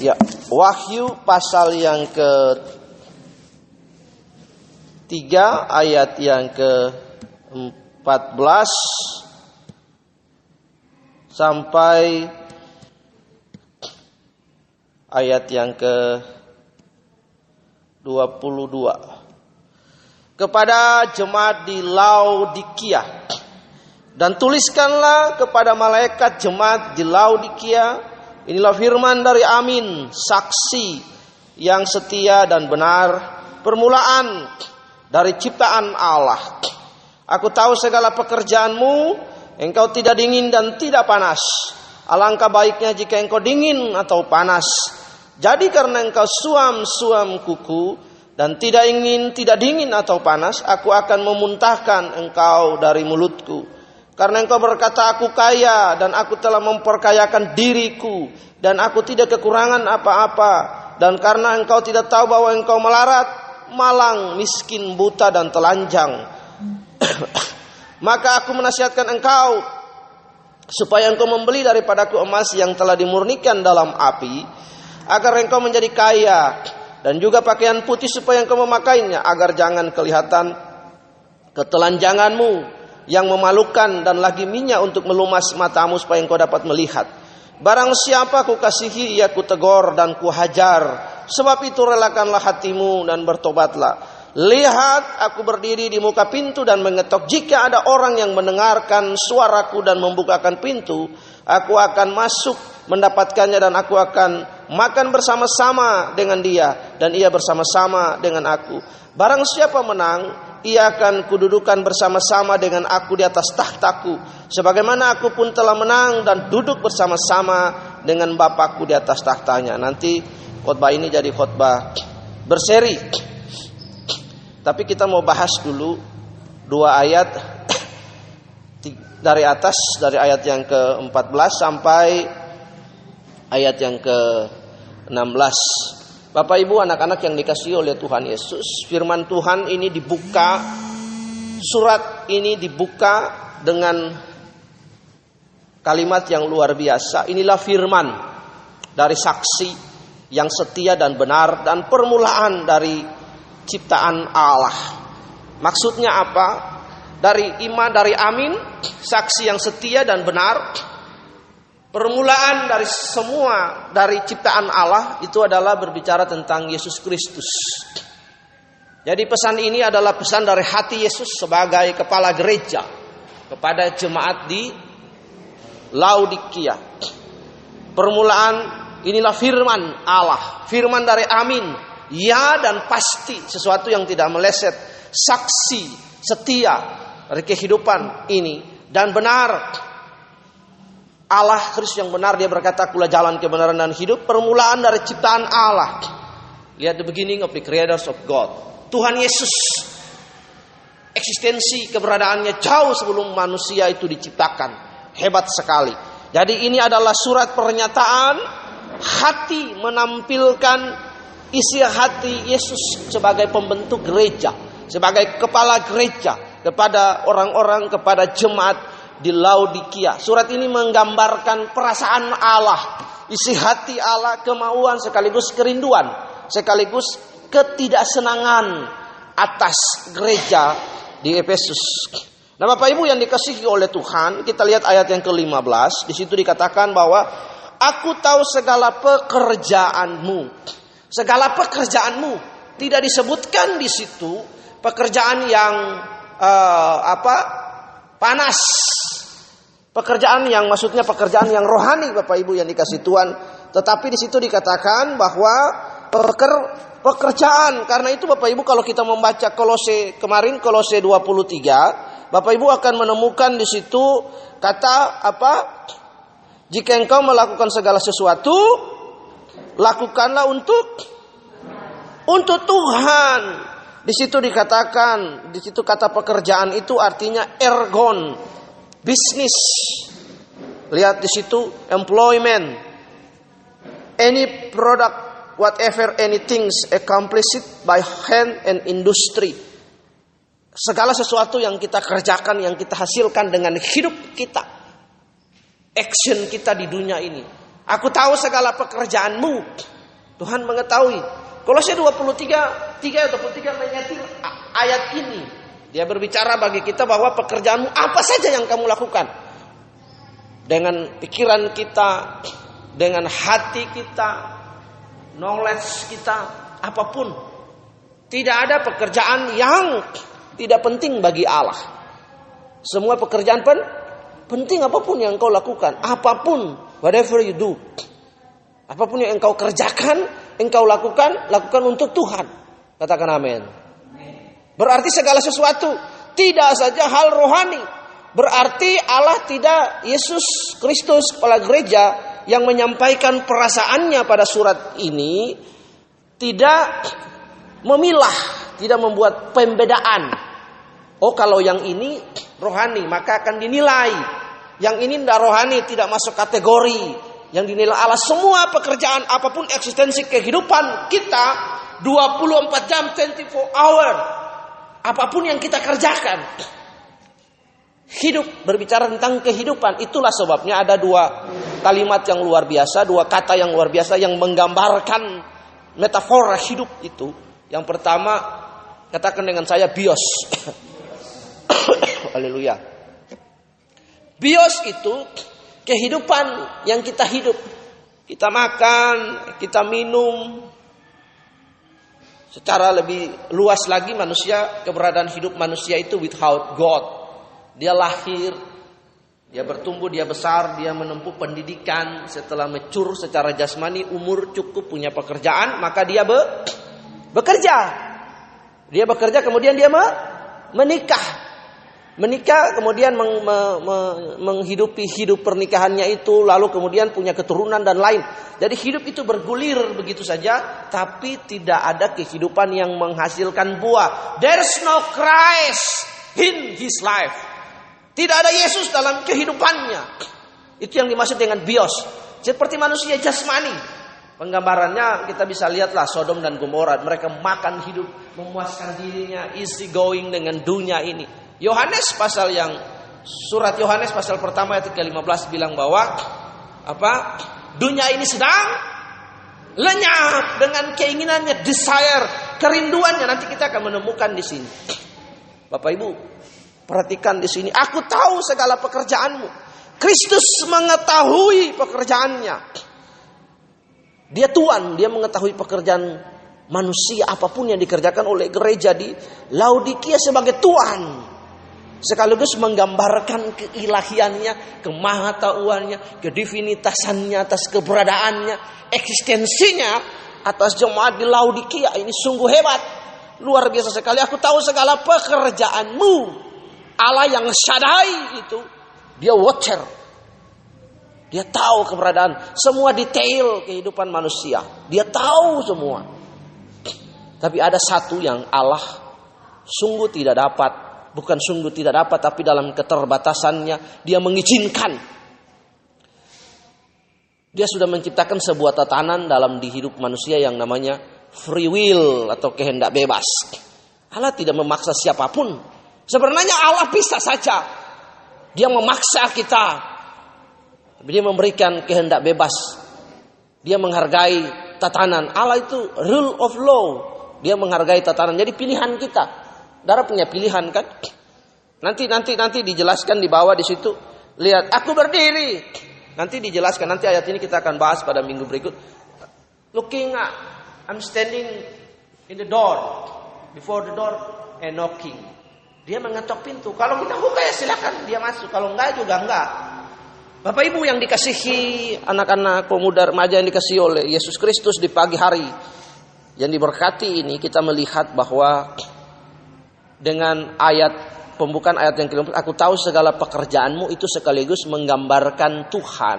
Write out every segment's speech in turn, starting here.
Ya, Wahyu pasal yang ke tiga ayat yang ke 14 sampai ayat yang ke 22 kepada jemaat di Laodikia. Dan tuliskanlah kepada malaikat jemaat di Laodikia inilah firman dari Amin saksi yang setia dan benar permulaan dari ciptaan Allah. Aku tahu segala pekerjaanmu engkau tidak dingin dan tidak panas. Alangkah baiknya jika engkau dingin atau panas. Jadi karena engkau suam-suam kuku dan tidak ingin tidak dingin atau panas, aku akan memuntahkan engkau dari mulutku. Karena engkau berkata aku kaya dan aku telah memperkayakan diriku dan aku tidak kekurangan apa-apa. Dan karena engkau tidak tahu bahwa engkau melarat, malang, miskin, buta dan telanjang. Maka aku menasihatkan engkau supaya engkau membeli daripadaku emas yang telah dimurnikan dalam api agar engkau menjadi kaya dan juga pakaian putih supaya engkau memakainya agar jangan kelihatan ketelanjanganmu yang memalukan dan lagi minyak untuk melumas matamu supaya engkau dapat melihat. Barang siapa ku kasihi ia ku tegur dan ku hajar. Sebab itu relakanlah hatimu dan bertobatlah. Lihat aku berdiri di muka pintu dan mengetok. Jika ada orang yang mendengarkan suaraku dan membukakan pintu, aku akan masuk mendapatkannya dan aku akan makan bersama-sama dengan dia dan ia bersama-sama dengan aku. Barang siapa menang, ia akan kududukan bersama-sama dengan aku di atas tahtaku. Sebagaimana aku pun telah menang dan duduk bersama-sama dengan Bapakku di atas tahtanya. Nanti khotbah ini jadi khotbah berseri. Tapi kita mau bahas dulu dua ayat dari atas dari ayat yang ke-14 sampai ayat yang ke-16. Bapak Ibu anak-anak yang dikasih oleh Tuhan Yesus, firman Tuhan ini dibuka surat ini dibuka dengan kalimat yang luar biasa. Inilah firman dari saksi yang setia dan benar dan permulaan dari ciptaan Allah. Maksudnya apa? Dari iman, dari amin, saksi yang setia dan benar. Permulaan dari semua dari ciptaan Allah itu adalah berbicara tentang Yesus Kristus. Jadi pesan ini adalah pesan dari hati Yesus sebagai kepala gereja kepada jemaat di Laodikia. Permulaan inilah firman Allah, firman dari Amin, ya dan pasti sesuatu yang tidak meleset, saksi setia dari kehidupan ini dan benar. Allah Kristus yang benar dia berkata akulah jalan kebenaran dan hidup permulaan dari ciptaan Allah. Lihat the beginning of the creators of God. Tuhan Yesus eksistensi keberadaannya jauh sebelum manusia itu diciptakan. Hebat sekali. Jadi ini adalah surat pernyataan hati menampilkan isi hati Yesus sebagai pembentuk gereja, sebagai kepala gereja kepada orang-orang kepada jemaat di Laodikia. Surat ini menggambarkan perasaan Allah, isi hati Allah, kemauan sekaligus kerinduan, sekaligus ketidaksenangan atas gereja di Efesus. Nah, Bapak Ibu yang dikasihi oleh Tuhan, kita lihat ayat yang ke-15, di situ dikatakan bahwa aku tahu segala pekerjaanmu. Segala pekerjaanmu tidak disebutkan di situ pekerjaan yang uh, apa? Panas. Pekerjaan yang maksudnya pekerjaan yang rohani Bapak Ibu yang dikasih Tuhan. Tetapi di situ dikatakan bahwa peker, pekerjaan karena itu Bapak Ibu kalau kita membaca Kolose kemarin Kolose 23 Bapak Ibu akan menemukan di situ kata apa? Jika engkau melakukan segala sesuatu, lakukanlah untuk untuk Tuhan. Di situ dikatakan, di situ kata pekerjaan itu artinya ergon, bisnis. Lihat di situ employment. Any product, whatever anything accomplished by hand and industry. Segala sesuatu yang kita kerjakan, yang kita hasilkan dengan hidup kita. Action kita di dunia ini. Aku tahu segala pekerjaanmu. Tuhan mengetahui. Kolose 23 3 atau 23 menyetir ayat ini. Dia berbicara bagi kita bahwa pekerjaanmu apa saja yang kamu lakukan. Dengan pikiran kita, dengan hati kita, knowledge kita, apa pun. Tidak ada pekerjaan yang tidak penting bagi Allah. Semua pekerjaan pen, penting apa pun yang kau lakukan, apa pun, whatever you do. Apa pun yang engkau kerjakan, engkau lakukan, lakukan untuk Tuhan. Katakan amin. Berarti segala sesuatu, tidak saja hal rohani. Berarti Allah tidak Yesus Kristus kepala gereja yang menyampaikan perasaannya pada surat ini tidak memilah, tidak membuat pembedaan. Oh kalau yang ini rohani maka akan dinilai. Yang ini tidak rohani tidak masuk kategori. Yang dinilai Allah semua pekerjaan apa pun eksistensi kehidupan kita 24 jam 24 hour. Apa pun yang kita kerjakan. Hidup berbicara tentang kehidupan itulah sebabnya ada dua kalimat yang luar biasa, dua kata yang luar biasa yang menggambarkan metafora hidup itu. Yang pertama katakan dengan saya bios. Haleluya. Bios itu kehidupan yang kita hidup. Kita makan, kita minum. Secara lebih luas lagi manusia, keberadaan hidup manusia itu without God. Dia lahir, dia bertumbuh, dia besar, dia menempuh pendidikan, setelah mecur secara jasmani, umur cukup punya pekerjaan, maka dia be, bekerja. Dia bekerja kemudian dia me, menikah. Menikah kemudian meng, me, me, menghidupi hidup pernikahannya itu lalu kemudian punya keturunan dan lain. Jadi hidup itu bergulir begitu saja tapi tidak ada kehidupan yang menghasilkan buah. There's no Christ in his life. Tidak ada Yesus dalam kehidupannya. Itu yang dimaksud dengan bios. Seperti manusia jasmani. Penggambarannya kita bisa lihatlah Sodom dan Gomora. Mereka makan hidup, memuaskan dirinya, easy going dengan dunia ini. Yohanes pasal yang surat Yohanes pasal pertama ayat ke-15 bilang bahwa apa? Dunia ini sedang lenyap dengan keinginannya, desire, kerinduannya nanti kita akan menemukan di sini. Bapak Ibu, perhatikan di sini. Aku tahu segala pekerjaanmu. Kristus mengetahui pekerjaannya. Dia tuan, dia mengetahui pekerjaan manusia apa pun yang dikerjakan oleh gereja di Laodikia sebagai tuan sekaligus menggambarkan keilahiannya, kemahatauannya, kedivinitasannya atas keberadaannya, eksistensinya atas jemaat di Laodikia ini sungguh hebat. Luar biasa sekali. Aku tahu segala pekerjaanmu. Allah yang sadai itu dia watcher. Dia tahu keberadaan semua detail kehidupan manusia. Dia tahu semua. Tapi ada satu yang Allah sungguh tidak dapat bukan sungguh tidak dapat tapi dalam keterbatasannya dia mengizinkan dia sudah menciptakan sebuah tatanan dalam di hidup manusia yang namanya free will atau kehendak bebas. Allah tidak memaksa siapa pun. Sebenarnya Allah bisa saja. Dia memaksa kita. Dia memberikan kehendak bebas. Dia menghargai tatanan. Allah itu rule of law. Dia menghargai tatanan. Jadi pilihan kita. Darah punya pilihan kan? Nanti nanti nanti dijelaskan di bawah di situ. Lihat, aku berdiri. Nanti dijelaskan nanti ayat ini kita akan bahas pada minggu berikut. Looking at, I'm standing in the door, before the door and knocking. Dia mengetok pintu. Kalau kita buka ya silakan dia masuk. Kalau enggak juga enggak. Bapak Ibu yang dikasihi anak-anak pemuda remaja yang dikasihi oleh Yesus Kristus di pagi hari yang diberkati ini kita melihat bahwa dengan ayat pembukaan ayat yang ke aku tahu segala pekerjaanmu itu sekaligus menggambarkan Tuhan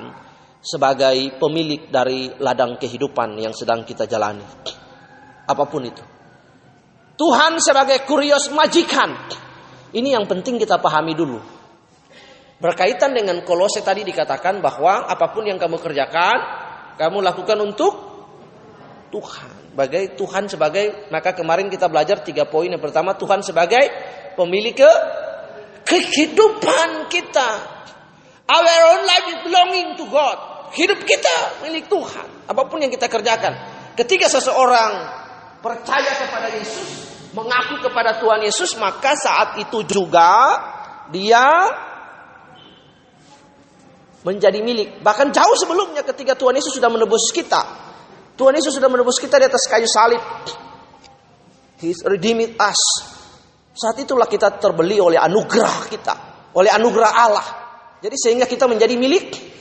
sebagai pemilik dari ladang kehidupan yang sedang kita jalani. Apa pun itu. Tuhan sebagai kurios majikan. Ini yang penting kita pahami dulu. Berkaitan dengan kolose tadi dikatakan bahwa apa pun yang kamu kerjakan, kamu lakukan untuk Tuhan. Sebagai Tuhan sebagai maka kemarin kita belajar tiga poin yang pertama Tuhan sebagai pemilik ke kehidupan kita. Our own life is belonging to God. Hidup kita milik Tuhan. Apa pun yang kita kerjakan. ketika seseorang percaya kepada Yesus, mengaku kepada Tuhan Yesus, maka saat itu juga dia menjadi milik. Bahkan jauh sebelumnya ketika Tuhan Yesus sudah menebus kita. Tuhan Yesus sudah menebus kita di atas kayu salib. He's redeemed us. Saat itulah kita terbeli oleh anugerah kita, oleh anugerah Allah. Jadi sehingga kita menjadi milik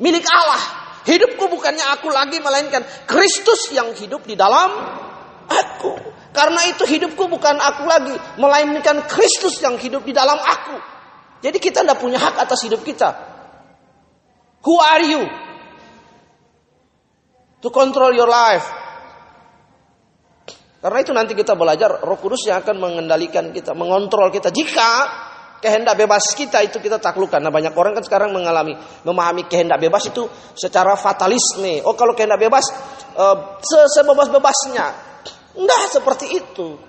milik Allah. Hidupku bukannya aku lagi melainkan Kristus yang hidup di dalam aku. Karena itu hidupku bukan aku lagi, melainkan Kristus yang hidup di dalam aku. Jadi kita tidak punya hak atas hidup kita. Who are you? To control your life. Karena itu nanti kita belajar Roh Kudus yang akan mengendalikan kita, mengontrol kita. Jika kehendak bebas kita itu kita taklukkan. Nah banyak orang kan sekarang mengalami memahami kehendak bebas itu secara fatalisme. Oh kalau kehendak bebas uh, sebebas-bebasnya. Enggak seperti itu.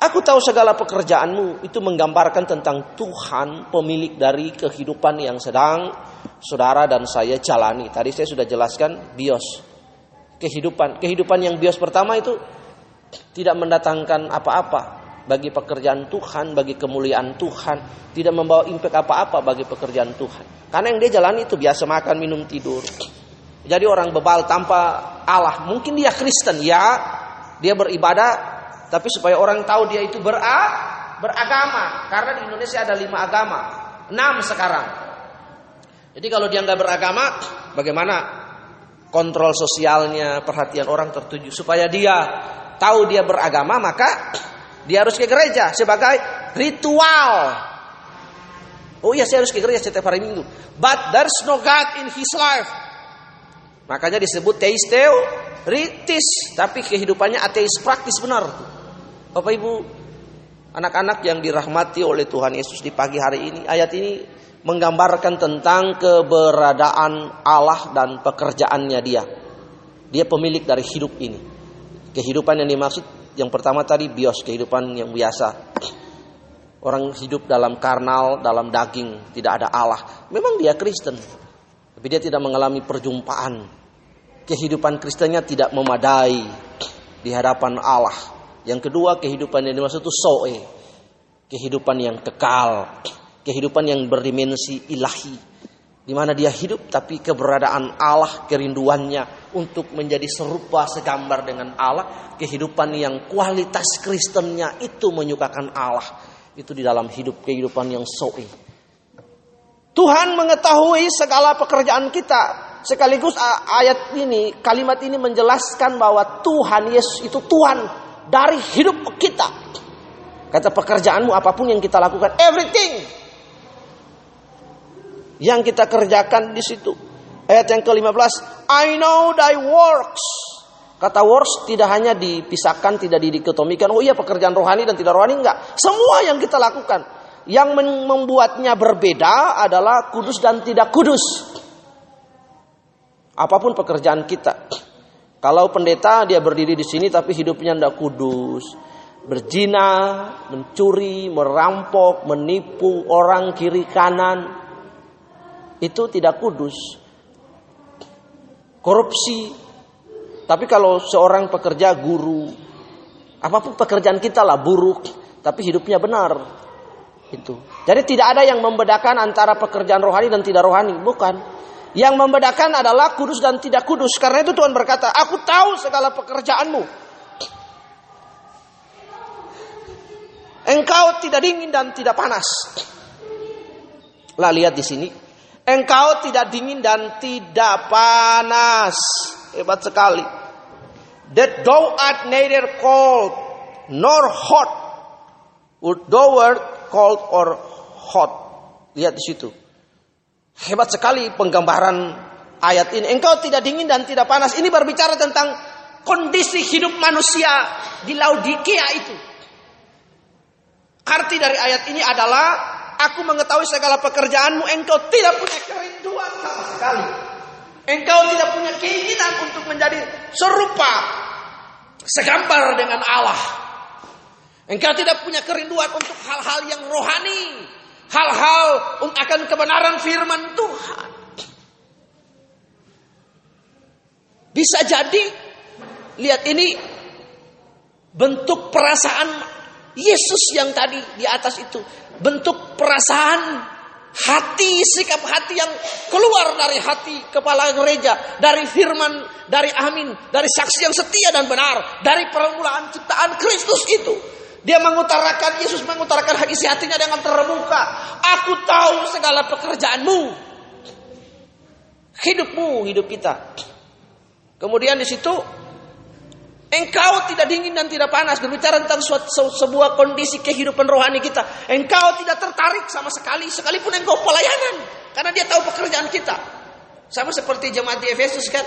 Aku tahu segala pekerjaanmu itu menggambarkan tentang Tuhan pemilik dari kehidupan yang sedang saudara dan saya jalani. Tadi saya sudah jelaskan bios. Kehidupan, kehidupan yang bios pertama itu tidak mendatangkan apa-apa bagi pekerjaan Tuhan, bagi kemuliaan Tuhan, tidak membawa impact apa-apa bagi pekerjaan Tuhan. Karena yang dia jalani itu biasa makan, minum, tidur. Jadi orang bebal tanpa Allah, mungkin dia Kristen ya, dia beribadah tapi supaya orang tahu dia itu bera, beragama. Karena di Indonesia ada lima agama. Enam sekarang. Jadi kalau dia nggak beragama, bagaimana kontrol sosialnya, perhatian orang tertuju. Supaya dia tahu dia beragama, maka dia harus ke gereja sebagai ritual. Oh iya saya harus ke gereja setiap hari minggu. But there's no God in his life. Makanya disebut teisteo ritis. Tapi kehidupannya ateis praktis benar. Bapak Ibu, anak-anak yang dirahmati oleh Tuhan Yesus di pagi hari ini, ayat ini menggambarkan tentang keberadaan Allah dan pekerjaannya dia. Dia pemilik dari hidup ini. Kehidupan yang dimaksud yang pertama tadi bios, kehidupan yang biasa. Orang hidup dalam karnal, dalam daging, tidak ada Allah. Memang dia Kristen. Tapi dia tidak mengalami perjumpaan. Kehidupan Kristennya tidak memadai di hadapan Allah. Yang kedua kehidupan yang dimaksud itu soe. Kehidupan yang kekal. Kehidupan yang berdimensi ilahi. Di mana dia hidup tapi keberadaan Allah, kerinduannya untuk menjadi serupa segambar dengan Allah. Kehidupan yang kualitas Kristennya itu menyukakan Allah. Itu di dalam hidup kehidupan yang soe. Tuhan mengetahui segala pekerjaan kita. Sekaligus ayat ini, kalimat ini menjelaskan bahwa Tuhan Yesus itu Tuhan dari hidup kita. Kata pekerjaanmu apa pun yang kita lakukan, everything yang kita kerjakan di situ. Ayat yang ke-15, I know thy works. Kata works tidak hanya dipisahkan, tidak didikotomikan. Oh iya pekerjaan rohani dan tidak rohani enggak. Semua yang kita lakukan. Yang membuatnya berbeda adalah kudus dan tidak kudus. Apa pun pekerjaan kita. Kalau pendeta dia berdiri di sini tapi hidupnya tidak kudus, berzina, mencuri, merampok, menipu orang kiri kanan, itu tidak kudus. Korupsi. Tapi kalau seorang pekerja guru, apa pun pekerjaan kita lah buruk, tapi hidupnya benar. Itu. Jadi tidak ada yang membedakan antara pekerjaan rohani dan tidak rohani, bukan. Yang membedakan adalah kudus dan tidak kudus. Karena itu Tuhan berkata, aku tahu segala pekerjaanmu. Engkau tidak dingin dan tidak panas. Lah lihat di sini. Engkau tidak dingin dan tidak panas. Hebat sekali. That thou art neither cold nor hot. Thou art cold or hot. Lihat di situ. Hebat sekali penggambaran ayat ini. Engkau tidak dingin dan tidak panas. Ini berbicara tentang kondisi hidup manusia di Laodikia itu. Arti dari ayat ini adalah aku mengetahui segala pekerjaanmu, engkau tidak punya kerinduan sama sekali. Engkau tidak punya keinginan untuk menjadi serupa segambar dengan Allah. Engkau tidak punya kerinduan untuk hal-hal yang rohani hal-hal akan kebenaran firman Tuhan. Bisa jadi lihat ini bentuk perasaan Yesus yang tadi di atas itu, bentuk perasaan hati, sikap hati yang keluar dari hati kepala gereja, dari firman, dari amin, dari saksi yang setia dan benar, dari permulaan ciptaan Kristus itu. Dia mengutarakan, Yesus mengutarakan isi hatinya dengan terbuka. Aku tahu segala pekerjaanmu. Hidupmu, hidup kita. Kemudian di situ Engkau tidak dingin dan tidak panas. Berbicara tentang suatu, sebuah kondisi kehidupan rohani kita. Engkau tidak tertarik sama sekali. Sekalipun engkau pelayanan. Karena dia tahu pekerjaan kita. Sama seperti jemaat di Efesus kan.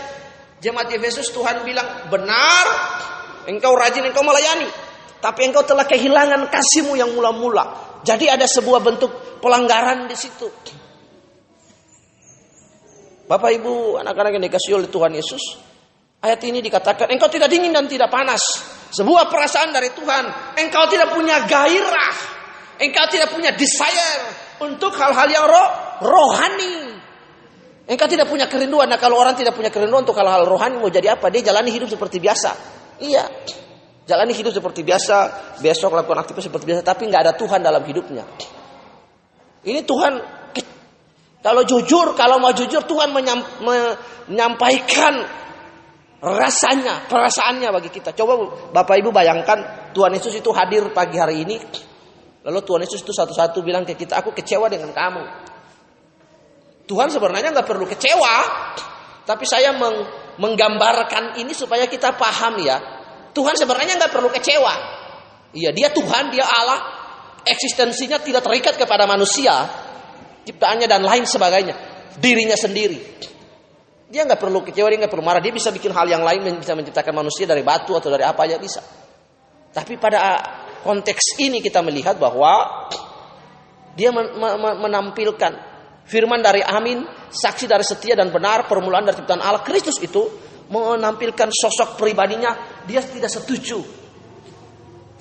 Jemaat di Efesus Tuhan bilang benar. Engkau rajin, engkau melayani. Tapi engkau telah kehilangan kasihmu yang mula-mula. Jadi ada sebuah bentuk pelanggaran di situ. Bapak ibu anak-anak yang dikasih oleh Tuhan Yesus. Ayat ini dikatakan, engkau tidak dingin dan tidak panas. Sebuah perasaan dari Tuhan. Engkau tidak punya gairah. Engkau tidak punya desire untuk hal-hal yang roh, rohani. Engkau tidak punya kerinduan. Nah kalau orang tidak punya kerinduan untuk hal-hal rohani mau jadi apa? Dia jalani hidup seperti biasa. Iya. Jalani hidup seperti biasa. Besok lakukan aktivitas seperti biasa. Tapi nggak ada Tuhan dalam hidupnya. Ini Tuhan kalau jujur, kalau mau jujur Tuhan menyampaikan rasanya, perasaannya bagi kita. Coba Bapak Ibu bayangkan Tuhan Yesus itu hadir pagi hari ini. Lalu Tuhan Yesus itu satu-satu bilang ke kita, aku kecewa dengan kamu. Tuhan sebenarnya nggak perlu kecewa, tapi saya meng menggambarkan ini supaya kita paham ya. Tuhan sebenarnya nggak perlu kecewa. Iya, dia Tuhan, dia Allah. Eksistensinya tidak terikat kepada manusia, ciptaannya dan lain sebagainya. Dirinya sendiri. Dia nggak perlu kecewa, dia nggak perlu marah. Dia bisa bikin hal yang lain, bisa menciptakan manusia dari batu atau dari apa aja bisa. Tapi pada konteks ini kita melihat bahwa dia menampilkan firman dari Amin, saksi dari setia dan benar, permulaan dari ciptaan Allah Kristus itu menampilkan sosok pribadinya. Dia tidak setuju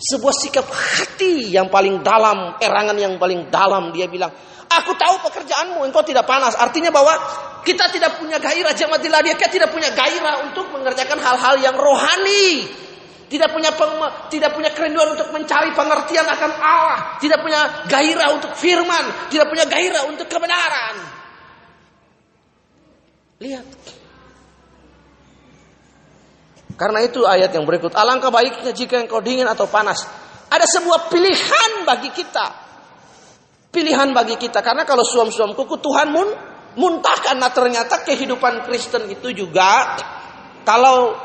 sebuah sikap hati yang paling dalam, erangan yang paling dalam. Dia bilang, aku tahu pekerjaanmu, engkau tidak panas. Artinya bahwa kita tidak punya gairah jemaat dia tidak punya gairah untuk mengerjakan hal-hal yang rohani. Tidak punya tidak punya kerinduan untuk mencari pengertian akan Allah, tidak punya gairah untuk firman, tidak punya gairah untuk kebenaran. Lihat. Karena itu ayat yang berikut, alangkah baiknya jika engkau dingin atau panas. Ada sebuah pilihan bagi kita. Pilihan bagi kita karena kalau suam-suam kuku Tuhan pun muntahkan. Nah ternyata kehidupan Kristen itu juga kalau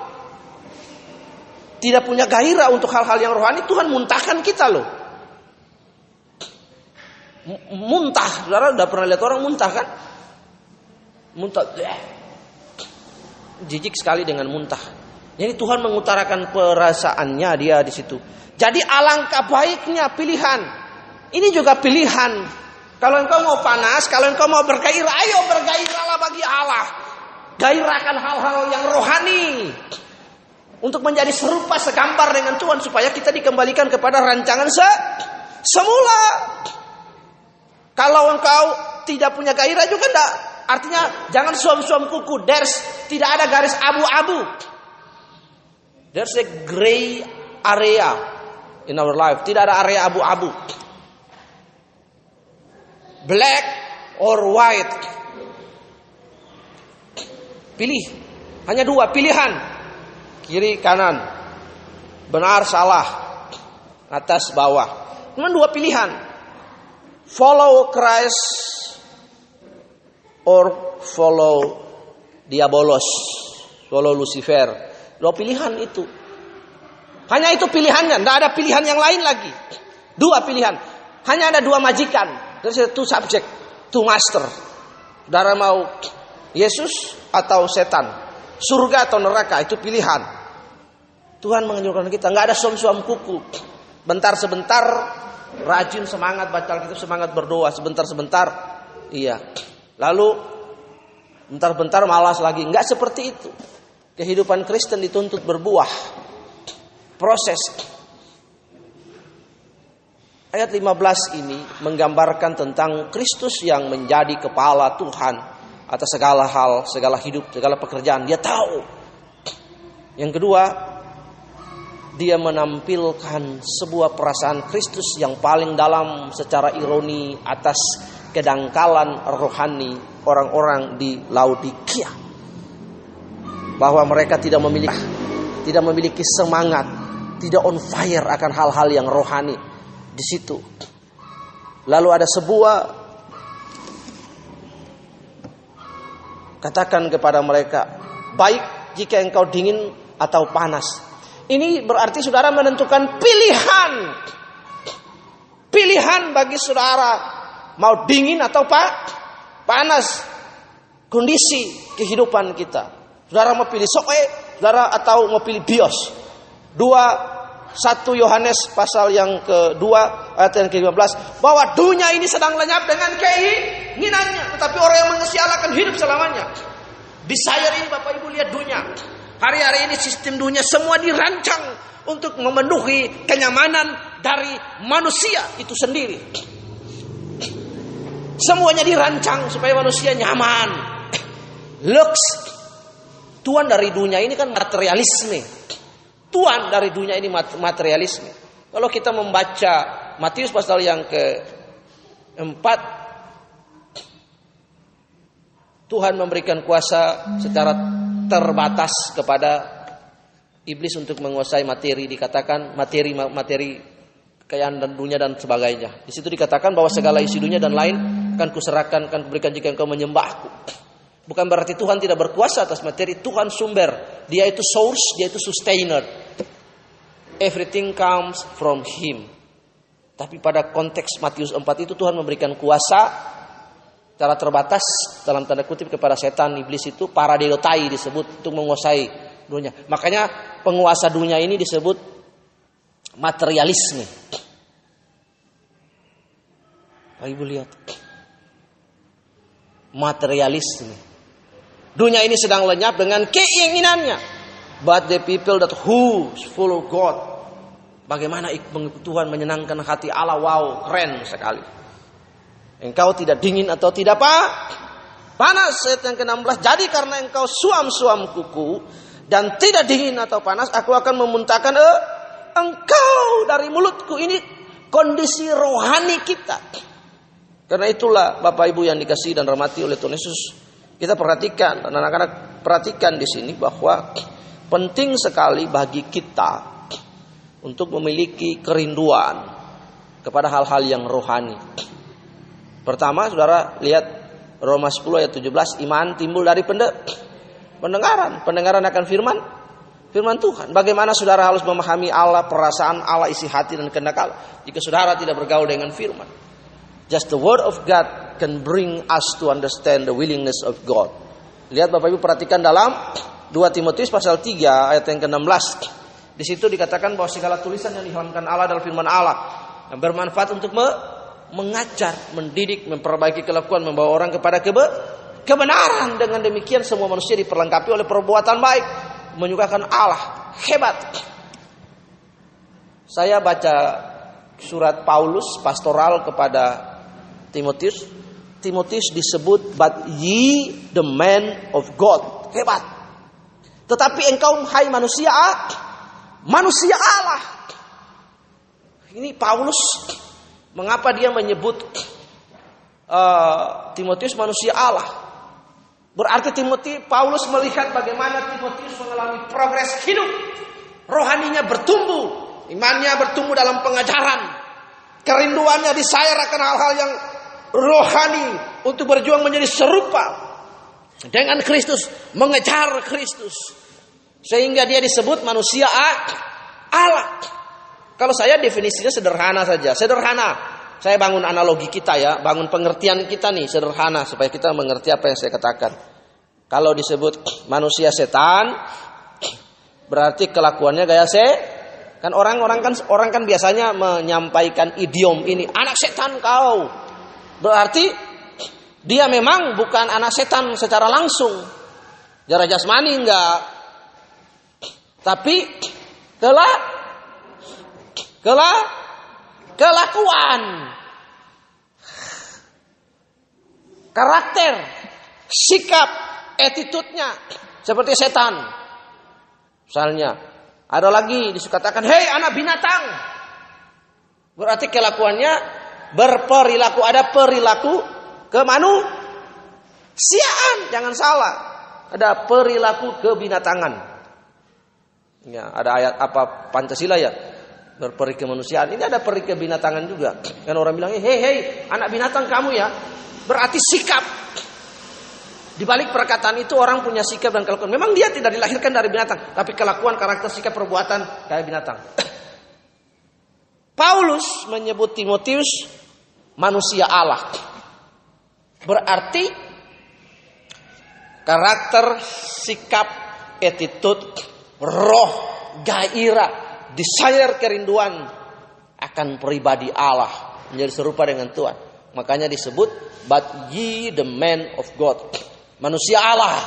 tidak punya gairah untuk hal-hal yang rohani, Tuhan muntahkan kita loh. Muntah, saudara udah pernah lihat orang muntah kan? Muntah, jijik sekali dengan muntah. Jadi Tuhan mengutarakan perasaannya dia di situ. Jadi alangkah baiknya pilihan. Ini juga pilihan kalau engkau mau panas, kalau engkau mau bergairah, ayo bergairahlah bagi Allah. Gairahkan hal-hal yang rohani. Untuk menjadi serupa segambar dengan Tuhan. Supaya kita dikembalikan kepada rancangan se semula. Kalau engkau tidak punya gairah juga enggak. Artinya jangan suam-suam kuku. There's tidak ada garis abu-abu. There's a gray area in our life. Tidak ada area abu-abu black or white. Pilih. Hanya dua pilihan. Kiri kanan. Benar salah. Atas bawah. Cuma dua pilihan. Follow Christ or follow diabolos. Follow Lucifer. Dua pilihan itu. Hanya itu pilihannya, tidak ada pilihan yang lain lagi. Dua pilihan. Hanya ada dua majikan. There's two subject, two master. Darah mau Yesus atau setan, surga atau neraka itu pilihan. Tuhan menganjurkan kita nggak ada suam-suam kuku. Bentar sebentar rajin semangat baca Alkitab, semangat berdoa sebentar-sebentar. Iya. Lalu bentar-bentar malas lagi. Nggak seperti itu. Kehidupan Kristen dituntut berbuah. Proses Ayat 15 ini menggambarkan tentang Kristus yang menjadi kepala Tuhan atas segala hal, segala hidup, segala pekerjaan. Dia tahu Yang kedua, dia menampilkan sebuah perasaan Kristus yang paling dalam secara ironi atas kedangkalan rohani orang-orang di Laodikia. Bahwa mereka tidak memiliki tidak memiliki semangat, tidak on fire akan hal-hal yang rohani di situ. Lalu ada sebuah katakan kepada mereka, baik jika engkau dingin atau panas. Ini berarti saudara menentukan pilihan. Pilihan bagi saudara mau dingin atau pak panas. Kondisi kehidupan kita. Saudara mau pilih soe, saudara atau mau pilih bios. Dua satu Yohanes pasal yang kedua ayat yang ke-15 bahwa dunia ini sedang lenyap dengan keinginannya tetapi orang yang mengasihi Allah akan hidup selamanya. Desire ini Bapak Ibu lihat dunia. Hari-hari ini sistem dunia semua dirancang untuk memenuhi kenyamanan dari manusia itu sendiri. Semuanya dirancang supaya manusia nyaman. Lux. Tuan dari dunia ini kan materialisme. Tuan dari dunia ini materialisme. Kalau kita membaca Matius pasal yang keempat, Tuhan memberikan kuasa secara terbatas kepada iblis untuk menguasai materi. Dikatakan materi materi kekayaan dan dunia dan sebagainya. Di situ dikatakan bahwa segala isi dunia dan lain akan kuserahkan, akan kuberikan jika engkau menyembahku. Bukan berarti Tuhan tidak berkuasa atas materi, Tuhan sumber. Dia itu source, dia itu sustainer. Everything comes from him. Tapi pada konteks Matius 4 itu Tuhan memberikan kuasa secara terbatas dalam tanda kutip kepada setan iblis itu para deotai disebut untuk menguasai dunia. Makanya penguasa dunia ini disebut materialisme. Bapak Ibu lihat. Materialisme. Dunia ini sedang lenyap dengan keinginannya. But the people that who follow God. Bagaimana Tuhan menyenangkan hati Allah. Wow, keren sekali. Engkau tidak dingin atau tidak apa? Panas ayat yang ke-16. Jadi karena engkau suam-suam kuku dan tidak dingin atau panas, aku akan memuntahkan eh, engkau dari mulutku. Ini kondisi rohani kita. Karena itulah Bapak Ibu yang dikasih dan rahmati oleh Tuhan Yesus, kita perhatikan anak-anak perhatikan di sini bahwa penting sekali bagi kita untuk memiliki kerinduan kepada hal-hal yang rohani. Pertama, saudara lihat Roma 10 ayat 17, iman timbul dari pendengaran, pendengaran akan firman, firman Tuhan. Bagaimana saudara harus memahami Allah, perasaan Allah, isi hati dan kehendak Allah jika saudara tidak bergaul dengan firman. Just the word of God can bring us to understand the willingness of God. Lihat Bapak Ibu perhatikan dalam 2 Timotius pasal 3 ayat yang ke-16. Di situ dikatakan bahwa segala tulisan yang diharamkan Allah adalah firman Allah yang bermanfaat untuk me mengajar, mendidik, memperbaiki kelakuan, membawa orang kepada kebe kebenaran. Dengan demikian semua manusia diperlengkapi oleh perbuatan baik, menyukakan Allah. Hebat. Saya baca surat Paulus pastoral kepada Timotius. Timotius disebut but ye the man of God. Hebat. Tetapi engkau hai manusia, manusia Allah. Ini Paulus mengapa dia menyebut uh, Timotius manusia Allah? Berarti Timotius Paulus melihat bagaimana Timotius mengalami progres hidup. Rohaninya bertumbuh, imannya bertumbuh dalam pengajaran. Kerinduannya disayar akan hal-hal yang rohani untuk berjuang menjadi serupa dengan Kristus, mengejar Kristus. Sehingga dia disebut manusia Allah. Kalau saya definisinya sederhana saja, sederhana. Saya bangun analogi kita ya, bangun pengertian kita nih sederhana supaya kita mengerti apa yang saya katakan. Kalau disebut manusia setan, berarti kelakuannya gaya se kan orang-orang kan orang kan biasanya menyampaikan idiom ini anak setan kau berarti dia memang bukan anak setan secara langsung. Jarak jasmani enggak. Tapi kelak kelak kelakuan. Karakter sikap attitude-nya seperti setan. Misalnya, ada lagi dikatakan, "Hei anak binatang." Berarti kelakuannya berperilaku ada perilaku kemanusiaan, jangan salah. Ada perilaku kebinatangan. Ya, ada ayat apa Pancasila ya? Berperi kemanusiaan. Ini ada peri kebinatangan juga. Kan orang bilang, "Hei, hei, anak binatang kamu ya." Berarti sikap. Di balik perkataan itu orang punya sikap dan kelakuan. Memang dia tidak dilahirkan dari binatang, tapi kelakuan, karakter, sikap, perbuatan kayak binatang. Paulus menyebut Timotius manusia Allah. Berarti karakter, sikap, attitude, roh, gairah, desire kerinduan akan pribadi Allah menjadi serupa dengan Tuhan. Makanya disebut but ye the man of God. Manusia Allah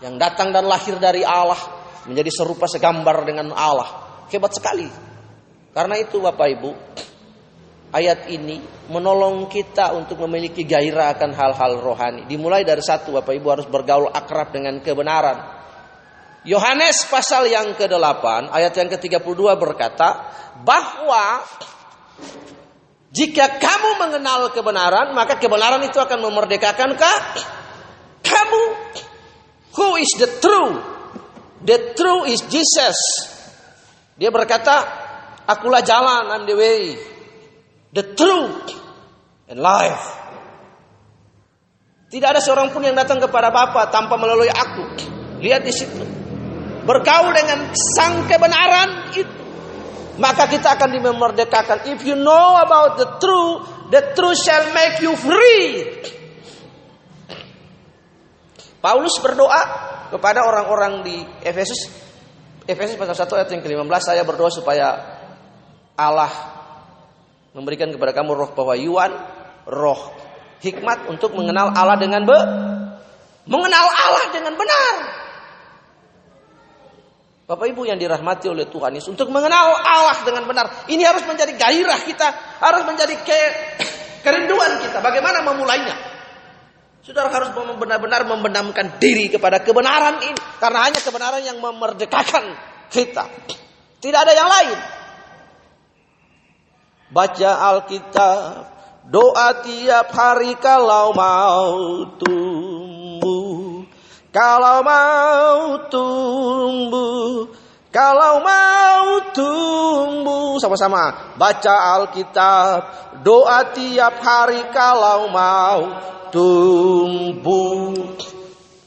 yang datang dan lahir dari Allah menjadi serupa segambar dengan Allah. Hebat sekali. Karena itu Bapak Ibu, ayat ini menolong kita untuk memiliki gairah akan hal-hal rohani. Dimulai dari satu, Bapak Ibu harus bergaul akrab dengan kebenaran. Yohanes pasal yang ke-8 ayat yang ke-32 berkata bahwa jika kamu mengenal kebenaran, maka kebenaran itu akan memerdekakan kamu. Who is the true? The true is Jesus. Dia berkata, akulah jalan and the way, the truth and life. Tidak ada seorang pun yang datang kepada Bapa tanpa melalui aku. Lihat di situ. Bergaul dengan sang kebenaran itu. Maka kita akan dimerdekakan. If you know about the truth, the truth shall make you free. Paulus berdoa kepada orang-orang di Efesus. Efesus pasal 1 ayat yang ke-15 saya berdoa supaya Allah memberikan kepada kamu roh pewahyuan, roh hikmat untuk mengenal Allah dengan be mengenal Allah dengan benar. Bapak Ibu yang dirahmati oleh Tuhan Yesus untuk mengenal Allah dengan benar. Ini harus menjadi gairah kita, harus menjadi ke, kerinduan kita. Bagaimana memulainya? Saudara harus benar-benar membenamkan diri kepada kebenaran ini. Karena hanya kebenaran yang memerdekakan kita. Tidak ada yang lain. Baca Alkitab, doa tiap hari kalau mau tumbuh. Kalau mau tumbuh, kalau mau tumbuh sama-sama baca Alkitab, doa tiap hari kalau mau tumbuh.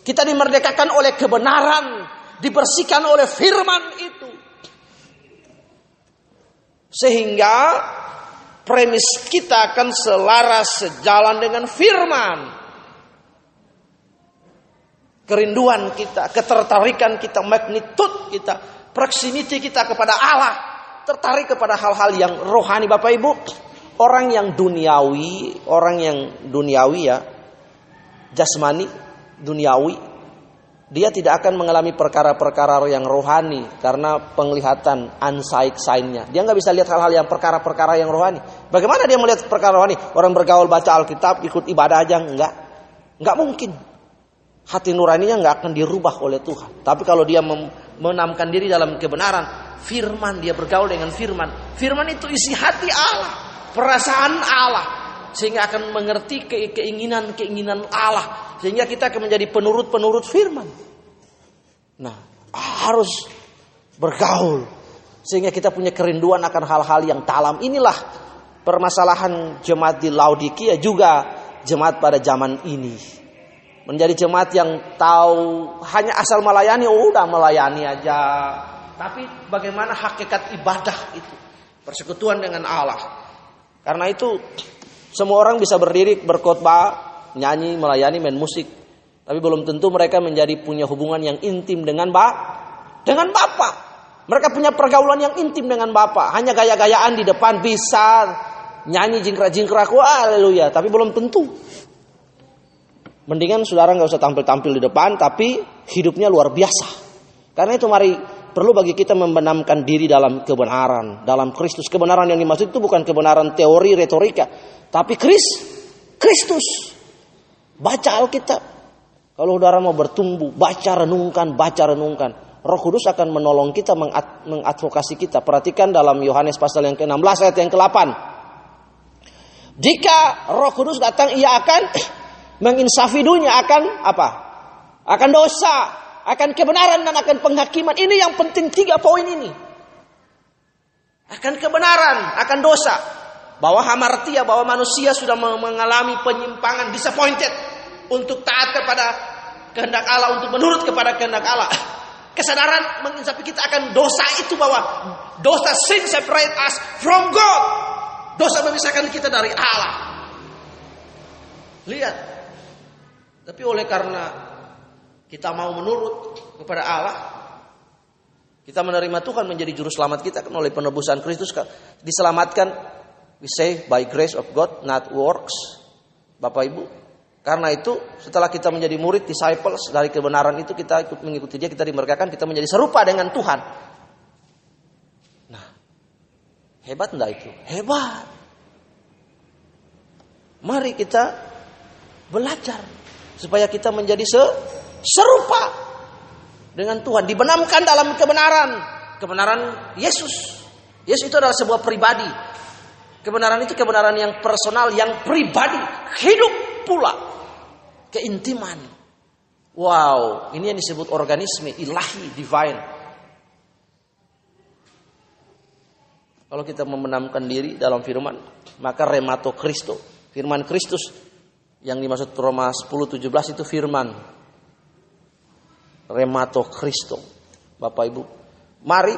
Kita dimerdekakan oleh kebenaran, dibersihkan oleh firman itu. Sehingga premis kita akan selaras sejalan dengan firman. Kerinduan kita, ketertarikan kita, magnitude kita, proximity kita kepada Allah, tertarik kepada hal-hal yang rohani Bapak Ibu. Orang yang duniawi, orang yang duniawi ya, jasmani, duniawi, dia tidak akan mengalami perkara-perkara yang rohani karena penglihatan unsight sign-nya. Dia nggak bisa lihat hal-hal yang perkara-perkara yang rohani. Bagaimana dia melihat perkara rohani? Orang bergaul baca Alkitab, ikut ibadah aja enggak. Enggak mungkin. Hati nuraninya nggak akan dirubah oleh Tuhan. Tapi kalau dia menamkan diri dalam kebenaran, firman dia bergaul dengan firman. Firman itu isi hati Allah, perasaan Allah, sehingga akan mengerti keinginan-keinginan Allah sehingga kita akan menjadi penurut-penurut firman. Nah, harus bergaul sehingga kita punya kerinduan akan hal-hal yang dalam. Inilah permasalahan jemaat di Laodikia juga jemaat pada zaman ini. Menjadi jemaat yang tahu hanya asal melayani, oh, udah melayani aja. Tapi bagaimana hakikat ibadah itu? Persekutuan dengan Allah. Karena itu semua orang bisa berdiri berkhotbah, nyanyi, melayani, main musik. Tapi belum tentu mereka menjadi punya hubungan yang intim dengan ba dengan Bapak. Mereka punya pergaulan yang intim dengan Bapak. Hanya gaya-gayaan di depan bisa nyanyi jingkrak-jingkrak, haleluya. Tapi belum tentu. Mendingan saudara nggak usah tampil-tampil di depan, tapi hidupnya luar biasa. Karena itu mari perlu bagi kita membenamkan diri dalam kebenaran, dalam Kristus. Kebenaran yang dimaksud itu bukan kebenaran teori retorika, tapi Kris, Kristus. Baca Alkitab. Kalau saudara mau bertumbuh, baca renungkan, baca renungkan. Roh Kudus akan menolong kita mengadvokasi kita. Perhatikan dalam Yohanes pasal yang ke-16 ayat yang ke-8. Jika Roh Kudus datang ia akan menginsafi dunia akan apa? Akan dosa, akan kebenaran dan akan penghakiman. Ini yang penting tiga poin ini. Akan kebenaran, akan dosa. Bahwa hamartia, bahwa manusia sudah mengalami penyimpangan, disappointed untuk taat kepada kehendak Allah, untuk menurut kepada kehendak Allah. Kesadaran menginsafi kita akan dosa itu bahwa dosa sin separate us from God. Dosa memisahkan kita dari Allah. Lihat. Tapi oleh karena kita mau menurut kepada Allah, kita menerima Tuhan menjadi juru selamat kita kan oleh penebusan Kristus diselamatkan we say by grace of God not works. Bapak Ibu, karena itu setelah kita menjadi murid disciples dari kebenaran itu kita ikut mengikuti dia kita dimerdekakan kita menjadi serupa dengan Tuhan. Nah, hebat enggak itu? Hebat. Mari kita belajar supaya kita menjadi se serupa dengan Tuhan, dibenamkan dalam kebenaran, kebenaran Yesus. Yesus itu adalah sebuah pribadi. Kebenaran itu kebenaran yang personal, yang pribadi, hidup pula keintiman. Wow, ini yang disebut organisme ilahi, divine. Kalau kita membenamkan diri dalam firman, maka remato Kristo, firman Kristus yang dimaksud Roma 10:17 itu firman. Remato Kristo. Bapak Ibu, mari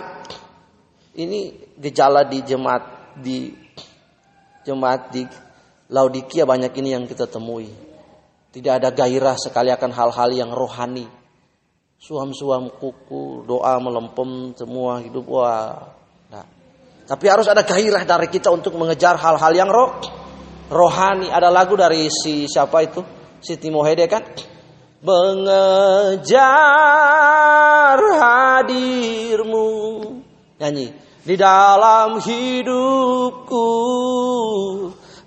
ini gejala di jemaat di jemaat di Laodikia banyak ini yang kita temui. Tidak ada gairah sekali akan hal-hal yang rohani. Suam-suam kuku, doa melempem semua hidup wah. Nah. Tapi harus ada gairah dari kita untuk mengejar hal-hal yang roh rohani. Ada lagu dari si siapa itu? Si Timohede kan? Mengejar hadirmu. Nyanyi. Di dalam hidupku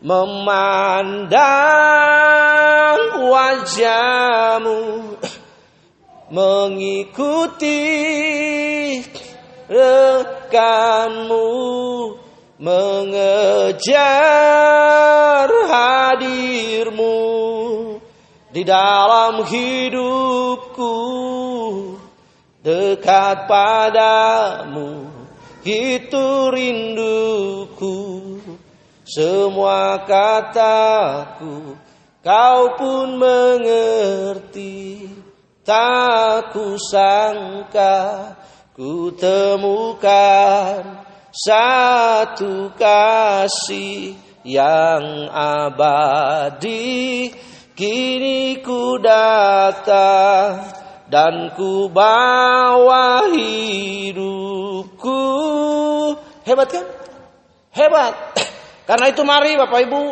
memandang wajahmu mengikuti rekanmu mengejar hadirmu di dalam hidupku dekat padamu itu rinduku. Semua kataku kau pun mengerti. Tak ku sangka ku temukan Satu kasih yang abadi Kini ku datang dan ku bawa hidupku Hebat kan? Hebat Karena itu mari Bapak Ibu,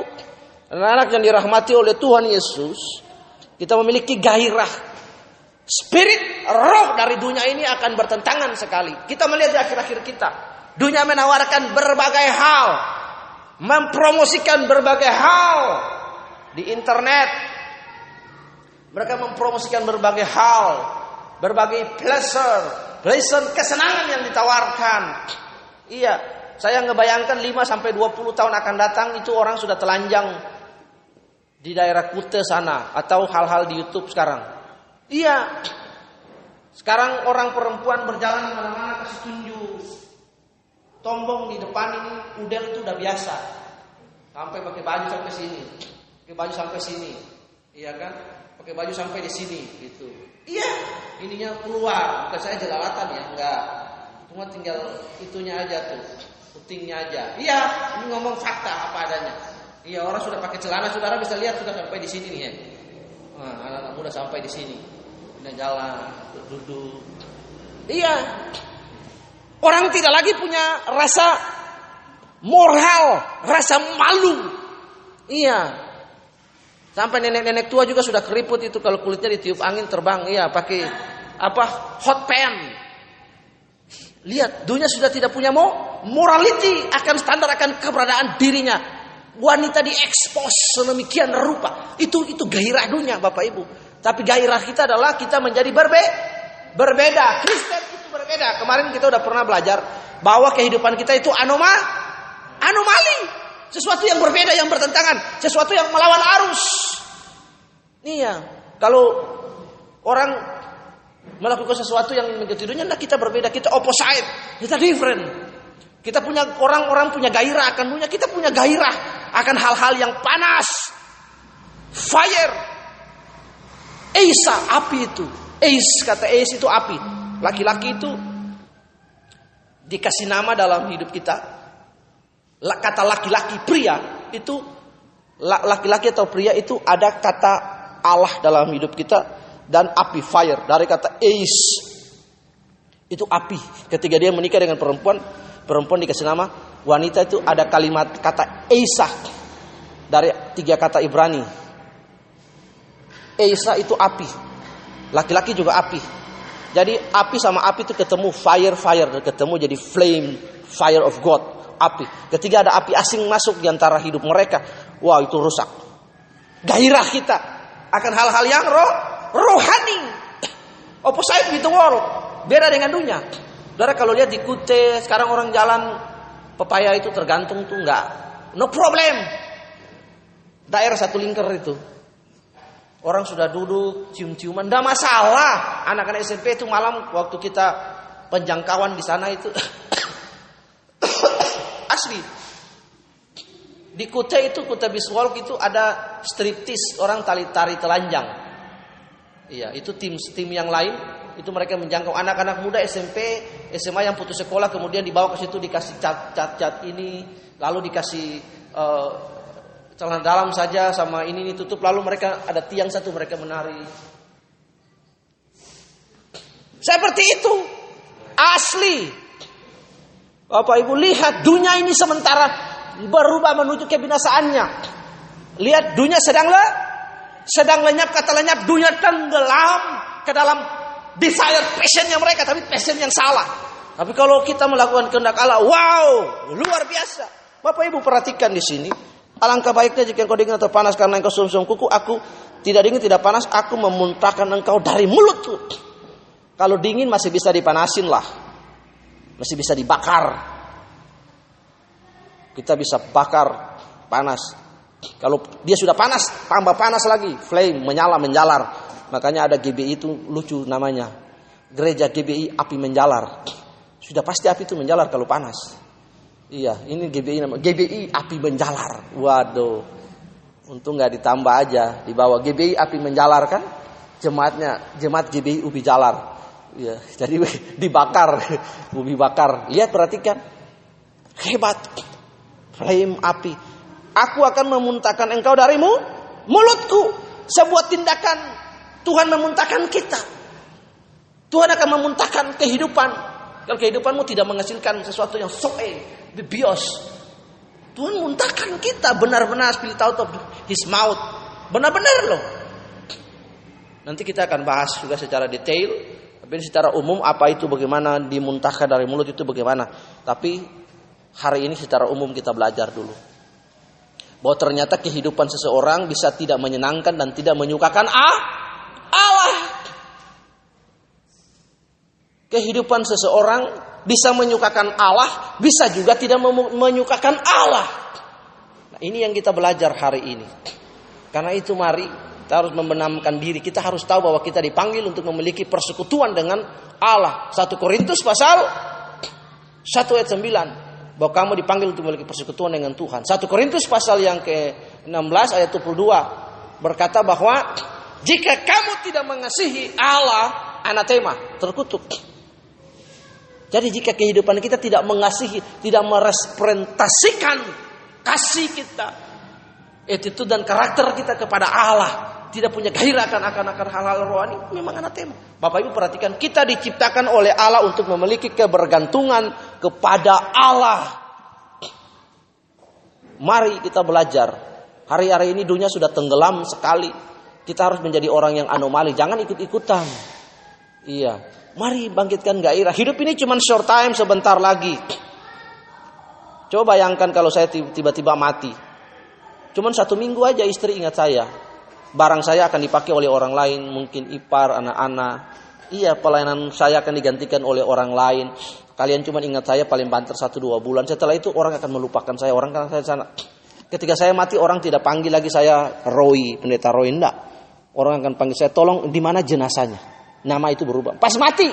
anak-anak yang dirahmati oleh Tuhan Yesus, kita memiliki gairah. Spirit roh dari dunia ini akan bertentangan sekali. Kita melihat di akhir-akhir kita. Dunia menawarkan berbagai hal. Mempromosikan berbagai hal. Di internet. Mereka mempromosikan berbagai hal. Berbagai pleasure. Pleasure kesenangan yang ditawarkan. Iya, saya ngebayangkan 5 sampai 20 tahun akan datang itu orang sudah telanjang di daerah Kute sana atau hal-hal di YouTube sekarang. Iya. Sekarang orang perempuan berjalan ke mana-mana kasih tunjuk. Tombong di depan ini udel itu udah biasa. Sampai pakai baju sampai sini. Pakai baju sampai sini. Iya kan? Pakai baju sampai di sini gitu. Iya, ininya keluar. Bukan saya jelalatan ya, enggak. Cuma tinggal itunya aja tuh putingnya aja. Iya, ini ngomong fakta apa adanya. Iya, orang sudah pakai celana, saudara bisa lihat sudah sampai di sini nih ya. Nah, anak-anak muda sampai di sini. Ini jalan, duduk. Iya. Orang tidak lagi punya rasa moral, rasa malu. Iya. Sampai nenek-nenek tua juga sudah keriput itu kalau kulitnya ditiup angin terbang. Iya, pakai apa? Hot pan. Lihat, dunia sudah tidak punya mau morality akan standar akan keberadaan dirinya. Wanita diekspos sedemikian rupa. Itu itu gairah dunia Bapak Ibu. Tapi gairah kita adalah kita menjadi berbe berbeda. Kristen berbeda. Kemarin kita udah pernah belajar bahwa kehidupan kita itu anoma, anomali. Sesuatu yang berbeda, yang bertentangan. Sesuatu yang melawan arus. Iya. Kalau orang melakukan sesuatu yang mengikuti dunia, nah kita berbeda. Kita opposite. Kita different. Kita punya orang-orang punya gairah akan dunia. Kita punya gairah akan hal-hal yang panas. Fire. Eisa, api itu. Eis, kata Eis itu api. Laki-laki itu dikasih nama dalam hidup kita. Kata laki-laki pria itu la- laki-laki atau pria itu ada kata Allah dalam hidup kita dan api fire dari kata Eis itu api. Ketika dia menikah dengan perempuan, perempuan dikasih nama wanita itu ada kalimat kata Eisa dari tiga kata Ibrani. Eisa itu api. Laki-laki juga api. Jadi api sama api itu ketemu fire fire ketemu jadi flame fire of God api. Ketika ada api asing masuk di antara hidup mereka, wah itu rusak. Gairah kita akan hal-hal yang roh rohani. Opposite with the world. Beda dengan dunia. Saudara kalau lihat di Kute sekarang orang jalan pepaya itu tergantung tuh enggak. No problem. Daerah satu lingkar itu. Orang sudah duduk cium-ciuman, enggak masalah. Anak-anak SMP itu malam waktu kita penjangkauan di sana itu asli. Di Kuta itu Kuta Biswalk itu ada striptis orang tali tari telanjang. Iya, itu tim tim yang lain itu mereka menjangkau anak-anak muda SMP, SMA yang putus sekolah kemudian dibawa ke situ dikasih cat cat cat ini, lalu dikasih eh, celana dalam saja sama ini, ini tutup lalu mereka ada tiang satu mereka menari. Seperti itu. Asli. Bapak Ibu lihat dunia ini sementara berubah menuju kebinasaannya. Lihat dunia sedang le, sedang lenyap kata lenyap dunia tenggelam ke dalam desire passionnya mereka tapi passion yang salah. Tapi kalau kita melakukan kehendak Allah, wow, luar biasa. Bapak Ibu perhatikan di sini. Alangkah baiknya jika engkau dingin atau panas karena engkau sum-sum kuku, aku tidak dingin tidak panas, aku memuntahkan engkau dari mulutku. Kalau dingin masih bisa dipanasin lah. Masih bisa dibakar. Kita bisa bakar panas. Kalau dia sudah panas, tambah panas lagi. Flame, menyala, menjalar. Makanya ada GBI itu lucu namanya. Gereja GBI api menjalar. Sudah pasti api itu menjalar kalau panas. Iya, ini GBI nama GBI api menjalar. Waduh. Untung nggak ditambah aja, dibawa GBI api menjalar kan? Jemaatnya, jemaat GBI ubi jalar. Ya, jadi dibakar, ubi bakar. Lihat perhatikan. Hebat. Flame api. Aku akan memuntahkan engkau darimu mulutku. Sebuah tindakan Tuhan memuntahkan kita. Tuhan akan memuntahkan kehidupan. Kalau kehidupanmu tidak menghasilkan sesuatu yang soe, bios. Tuhan muntahkan kita benar-benar spirit out of his mouth. Benar-benar loh. Nanti kita akan bahas juga secara detail. Tapi secara umum apa itu bagaimana dimuntahkan dari mulut itu bagaimana. Tapi hari ini secara umum kita belajar dulu. Bahwa ternyata kehidupan seseorang bisa tidak menyenangkan dan tidak menyukakan ah, Allah. Kehidupan seseorang bisa menyukakan Allah, bisa juga tidak menyukakan Allah. Nah, ini yang kita belajar hari ini. Karena itu mari kita harus membenamkan diri. Kita harus tahu bahwa kita dipanggil untuk memiliki persekutuan dengan Allah. 1 Korintus pasal 1 ayat 9 bahwa kamu dipanggil untuk memiliki persekutuan dengan Tuhan. 1 Korintus pasal yang ke-16 ayat 22 berkata bahwa jika kamu tidak mengasihi Allah, anatema, terkutuk. Jadi jika kehidupan kita tidak mengasihi, tidak merepresentasikan kasih kita, attitude dan karakter kita kepada Allah, tidak punya gairah akan akan akan hal-hal rohani, memang anatema. Bapak Ibu perhatikan, kita diciptakan oleh Allah untuk memiliki kebergantungan kepada Allah. Mari kita belajar. Hari-hari ini dunia sudah tenggelam sekali. Kita harus menjadi orang yang anomali, jangan ikut-ikutan. Iya, mari bangkitkan gairah. Hidup ini cuma short time sebentar lagi. Coba bayangkan kalau saya tiba-tiba mati. Cuman satu minggu aja istri ingat saya. Barang saya akan dipakai oleh orang lain, mungkin ipar, anak-anak. Iya, pelayanan saya akan digantikan oleh orang lain. Kalian cuma ingat saya paling banter satu dua bulan. Setelah itu orang akan melupakan saya. Orang akan saya sana. Ketika saya mati orang tidak panggil lagi saya Roy, pendeta Roy enggak. Orang akan panggil saya tolong di mana jenazahnya. Nama itu berubah. Pas mati.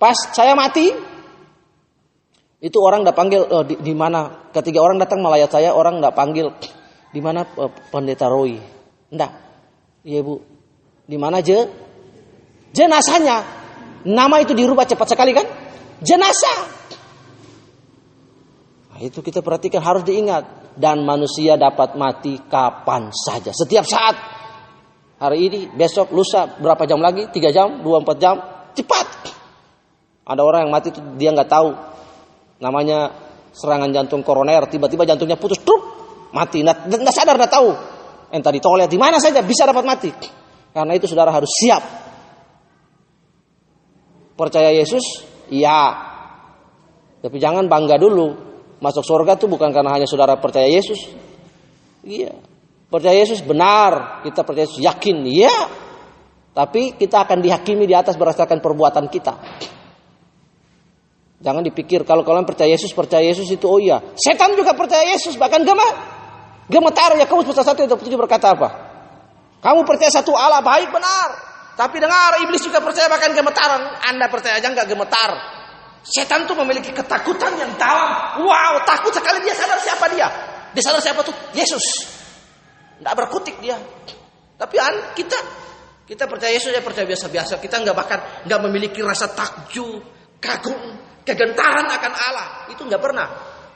Pas saya mati, itu orang tidak panggil eh, di, di mana. Ketika orang datang melayat saya, orang tidak panggil di mana eh, pendeta Roy. Enggak. Iya bu. Di mana je? Jenazahnya. Nama itu dirubah cepat sekali kan? Jenazah. Nah, itu kita perhatikan harus diingat. Dan manusia dapat mati kapan saja. Setiap saat. Hari ini, besok, lusa, berapa jam lagi? Tiga jam, dua, empat jam. Cepat. Ada orang yang mati itu dia nggak tahu. Namanya serangan jantung koroner. Tiba-tiba jantungnya putus. Trup, mati. Nggak sadar, nggak tahu. Entah di toilet, di mana saja bisa dapat mati. Karena itu saudara harus siap. Percaya Yesus? Iya. Tapi jangan bangga dulu. Masuk surga itu bukan karena hanya saudara percaya Yesus. Iya. Percaya Yesus benar, kita percaya Yesus yakin, iya. Tapi kita akan dihakimi di atas berdasarkan perbuatan kita. Jangan dipikir kalau kalian percaya Yesus, percaya Yesus itu oh iya. Setan juga percaya Yesus, bahkan gema. Gemetar ya kamu pasal satu itu tujuh berkata apa? Kamu percaya satu Allah baik benar. Tapi dengar iblis juga percaya bahkan gemetaran. Anda percaya aja nggak gemetar. Setan tuh memiliki ketakutan yang dalam. Wow, takut sekali dia sadar siapa dia. Dia sadar siapa tuh? Yesus. Nggak berkutik dia. Tapi an, kita kita percaya Yesus ya percaya biasa-biasa. Kita nggak bahkan nggak memiliki rasa takjub, kagum, kegentaran akan Allah. Itu nggak pernah.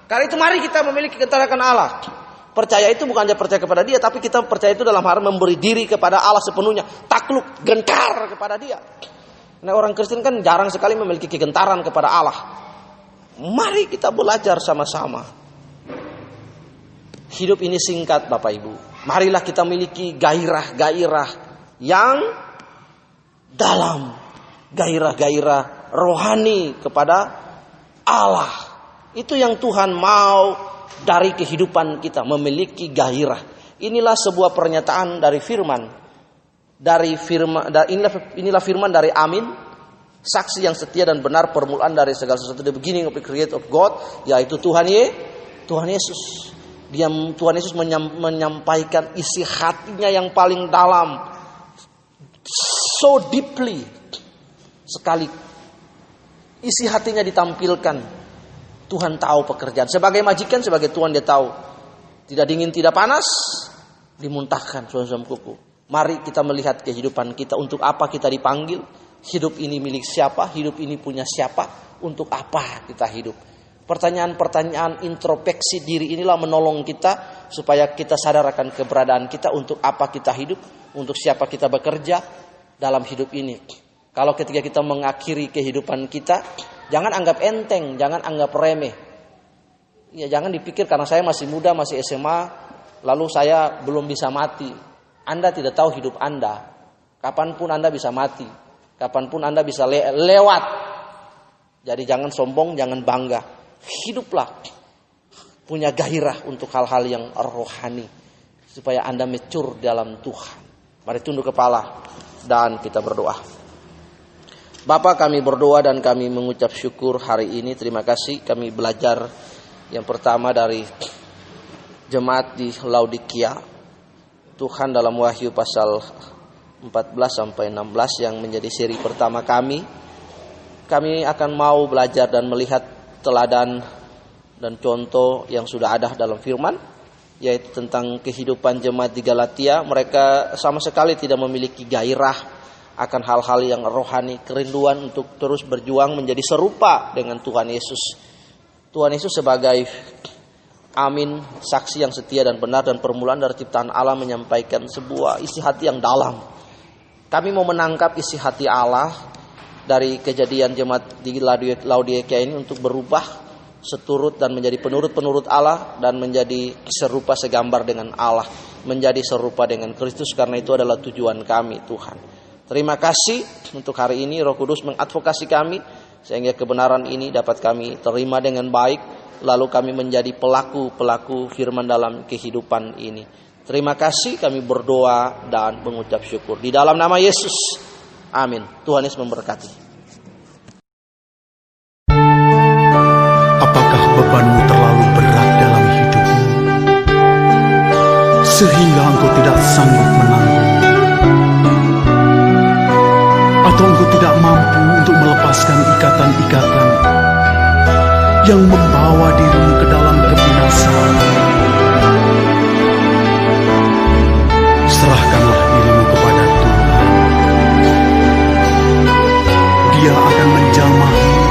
Karena itu mari kita memiliki kegentaran akan Allah. Percaya itu bukan hanya percaya kepada dia, tapi kita percaya itu dalam hal memberi diri kepada Allah sepenuhnya. Takluk, gentar kepada dia. Nah orang Kristen kan jarang sekali memiliki kegentaran kepada Allah. Mari kita belajar sama-sama. Hidup ini singkat Bapak Ibu. Marilah kita miliki gairah-gairah yang dalam. Gairah-gairah rohani kepada Allah. Itu yang Tuhan mau dari kehidupan kita. Memiliki gairah. Inilah sebuah pernyataan dari firman dari firman inilah inilah firman dari Amin saksi yang setia dan benar permulaan dari segala sesuatu the beginning of the create of God yaitu Tuhan Ye Tuhan Yesus dia Tuhan Yesus menyampaikan isi hatinya yang paling dalam so deeply sekali isi hatinya ditampilkan Tuhan tahu pekerjaan sebagai majikan sebagai Tuhan dia tahu tidak dingin tidak panas dimuntahkan suam-suam kuku Mari kita melihat kehidupan kita untuk apa kita dipanggil. Hidup ini milik siapa? Hidup ini punya siapa? Untuk apa kita hidup? Pertanyaan-pertanyaan introspeksi diri inilah menolong kita supaya kita sadar akan keberadaan kita untuk apa kita hidup, untuk siapa kita bekerja dalam hidup ini. Kalau ketika kita mengakhiri kehidupan kita, jangan anggap enteng, jangan anggap remeh. Ya jangan dipikir karena saya masih muda, masih SMA, lalu saya belum bisa mati. Anda tidak tahu hidup Anda. Kapan pun Anda bisa mati. Kapan pun Anda bisa le lewat. Jadi jangan sombong, jangan bangga. Hiduplah. Punya gairah untuk hal-hal yang rohani. Supaya Anda mature dalam Tuhan. Mari tunduk kepala dan kita berdoa. Bapak kami berdoa dan kami mengucap syukur hari ini. Terima kasih kami belajar yang pertama dari jemaat di Laodikia Tuhan dalam Wahyu pasal 14 sampai 16 yang menjadi seri pertama kami. Kami akan mau belajar dan melihat teladan dan contoh yang sudah ada dalam firman yaitu tentang kehidupan jemaat di Galatia. Mereka sama sekali tidak memiliki gairah akan hal-hal yang rohani, kerinduan untuk terus berjuang menjadi serupa dengan Tuhan Yesus. Tuhan Yesus sebagai Amin, saksi yang setia dan benar dan permulaan dari ciptaan Allah menyampaikan sebuah isi hati yang dalam. Kami mau menangkap isi hati Allah dari kejadian jemaat di Laodikia ini untuk berubah seturut dan menjadi penurut-penurut Allah dan menjadi serupa segambar dengan Allah, menjadi serupa dengan Kristus karena itu adalah tujuan kami Tuhan. Terima kasih untuk hari ini Roh Kudus mengadvokasi kami sehingga kebenaran ini dapat kami terima dengan baik lalu kami menjadi pelaku-pelaku firman dalam kehidupan ini. Terima kasih kami berdoa dan mengucap syukur di dalam nama Yesus. Amin. Tuhan Yesus memberkati. Apakah bebanmu terlalu berat dalam hidupmu sehingga engkau tidak sanggup menanggung? Songko tidak mampu untuk melepaskan ikatan-ikatan yang membawa dirimu ke dalam kebinasaan. Serahkanlah dirimu kepada Tuhan. Dia akan menjamahmu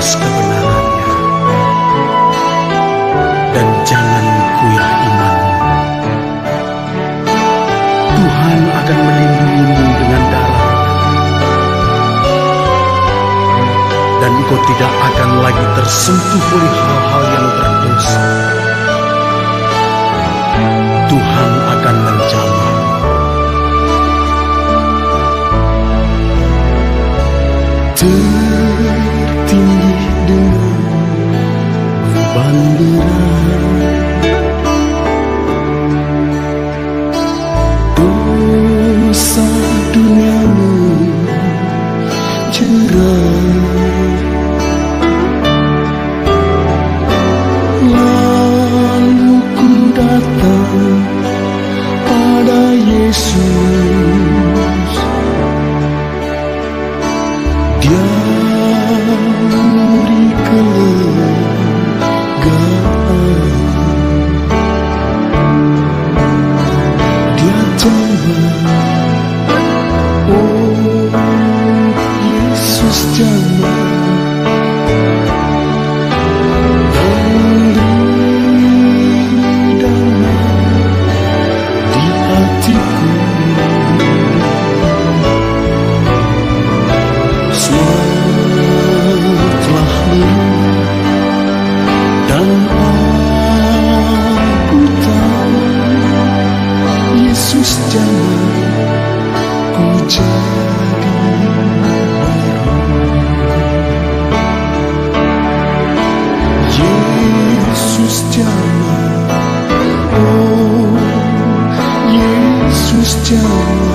atas kebenarannya. Dan jangan kuya iman. Tuhan akan melindungimu dengan darah. Dan kau tidak akan lagi tersentuh oleh hal-hal yang berdosa. Tuhan akan menjaga Kapan Christian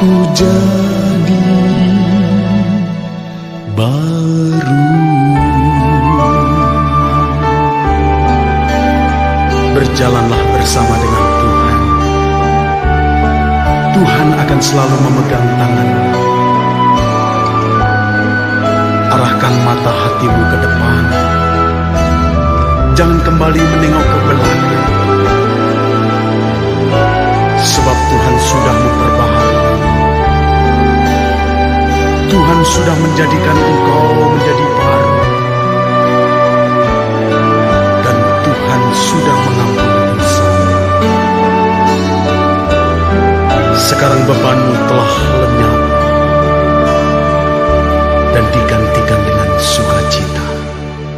ku jadi baru. Berjalanlah bersama dengan Tuhan. Tuhan akan selalu memegang tanganmu. Arahkan mata hatimu ke depan. Jangan kembali menengok ke belakang. Sebab Tuhan sudah memperbaharui. Tuhan sudah menjadikan engkau menjadi baru. Dan Tuhan sudah mengampuni dosa. Sekarang bebanmu telah lenyap. Dan diganti